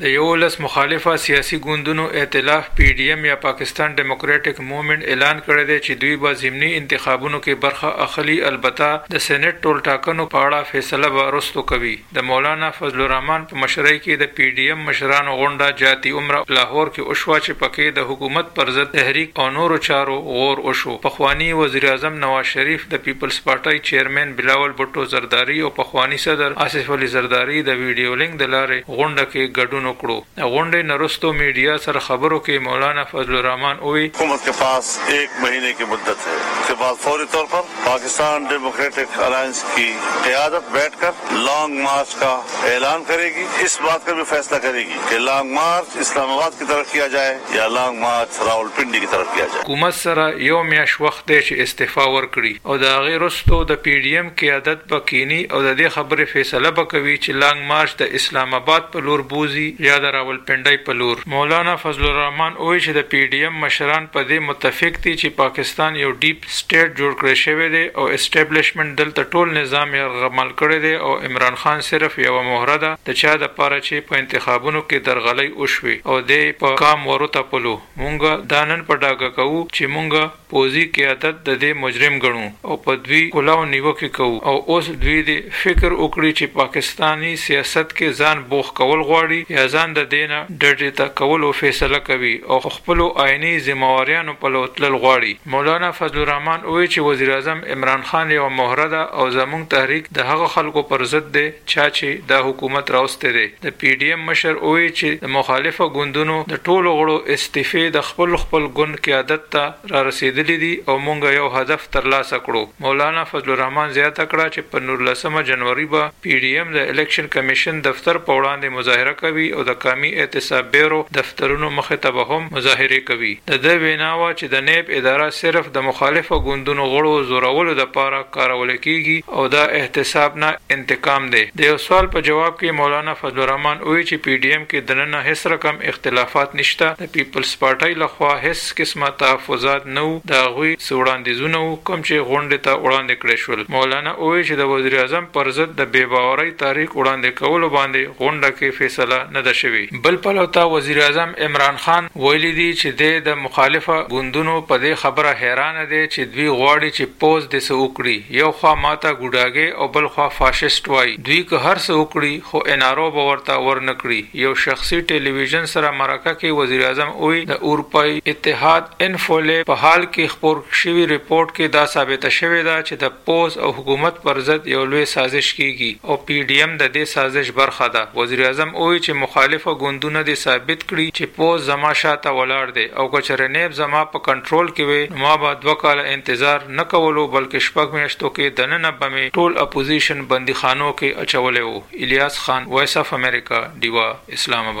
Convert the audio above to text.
د یوولس مخالفه سیاسي ګوندونو ائتلاف پي ډي ایم یا پاکستان ډیموکراټیک موومنټ اعلان کړی دی چې دوی به ضمني انتخابونو کې برخه اخلي البته د سینیټ ټولټاکنو په اړه فیصله به وروسته کوي. د مولانا فضل الرحمن په مشرۍ کې د پي ډي ایم مشرانو غونډه جاتي عمره لاهور کې وشوه چې پکې د حکومت پر ضد تحریک او نورو چارو غور وشو. پخواني وزیراعظم نواز شریف، د پیپلزپارټۍ چیئرمین بلاول بټو زرداري او پخواني صدر آصف علي زرداري د ویډیولینک د لارې غونډه کې ګډون وکړو د غونډې نه وروسته ميډيا سره خبرو کې مولانا فضل الرحمن ووي. حکومت کې پاس ايک مهينې کې مدت هې اس کې بعد فوري طور پر پاکستان ډيموکريټک الاينس کې قيادت بيټ کر لانګ مارچ کا اعلان کرې ګي اس بات کا بهي فيصله کرې ګي کې لانګ مارچ اسلام آباد کې طرف کيا جائې يا لانګ مارچ راولپنډي کې طرف کيا جائې. حکومت سره يو مياشت وخت دی چې استعفا ورکړي. او د هغې وروسته د پي ډي ایم قیادت به کیني او د دې خبرې فیصله به کوي چې لانګ مارچ د اسلام اباد په لور بوځي یا د راولپنډۍ په لور. مولانا فضل الرحمن وویل چې د پي ډي ایم مشران په دې متفق دي چې پاکستان یو ډیپ سټیټ جوړ کړی شوی دی او اسټیبلشمنټ دلته ټول نظام یرغمال کړی دی او عمران خان صرف یوه مهره ده د چا لپاره چې په انتخابونو کې درغلۍ وشوې او دی په کام وروتپلو مونږ دا نن په ډاګه کوو چې مونږ پوځي قیادت د دی مجرم ګڼو او په دوی کلاو نیوکې کوو او اوس دوی دی فکر وکړي چې پاکستاني سیاست کې ځان بوخت کول غواړي یا ځان د دی نه ډډې ته کولو فیصله کوي او خپلو آئیني ذمه واریانو پلو تلل غواړي. مولانا فضل الرحمن وویل چې وزیراعظم عمران خان یوه مهره ده او زمونږ تحریک د هغه خلکو پر ضد دی چا چې دا حکومت راوستی دی د پي ډي ایم مشر اووې چې د مخالفه ګوندونو د ټولو غړو استعفې د خپل خپل ګوند قیادت ته را رسیدلي دي او مونږ یو هدف تر لاسه کړو مولانا فضل الرحمن زیاته کړه چې په نولسمه جنوري به پي ډي ایم د الیکشن کمیشن دفتر په وړاندې مظاهره کوي او د قامي احتساب بیورو دفتر ترونو مخې ته به هم مظاهرې کوي. د ده وینا وه چې د نیب اداره صرف د مخالفه ګوندونو غړو زورولو دپاره کارول کیږي او دا احتساب نه انتقام دی. د یو سوال په جواب کې مولانا فضل الرحمن ووي چې پي ډي ایم کې دننه هیڅ رقم اختلافات نشته، د پیپلز پارټۍ له خوا هیڅ قسمه تحفظات نه وو، د هغوي څه وړاندیزونه وو کوم چې غونډې ته وړاندې کړی شول. مولانا ووي چې د وزیراعظم پرضد د بې باورۍ تحریک وړاندې کولو باندې غونډه کې فیصله نه ده شوې. بل پلو ته وزیراعظم عمران خان ویلي دي چې دی د مخالفه ګوندونو په دې خبره حیرانه دی چې دوی غواړي چې پوځ دې څه وکړي، یو خوا ماته ګوډاګی او بل خوا فاشیست وايي، دوی که هر څه وکړي خو این آر او به ورته ور نه کړي، یو شخصي ټیلیویژن سره مرکه کې وزیراعظم ووي د اورپايي اتحاد، انفو لیب په حال کې خپور شوي رپورټ کې دا ثابته شوې ده چې د پوځ او حکومت پر ضد یو لوی سازش کیږي او پي ډي ایم د دې سازش برخه ده. وزیراعظم اووي چې مخالفه ګوندونه دې ثابت کړي چې پوځ زما شا ته ولاړ دی او که چېرې نیب زما په کنټرول کې وی نو ما به دوه کاله انتظار نه کولو بلکې شپږ میاشتو کې دننه به مې ټول اپوزیشن بندیخانو کې اچولی وو الیاس خان وایس آف امریکا ډیوه اسلام اباد.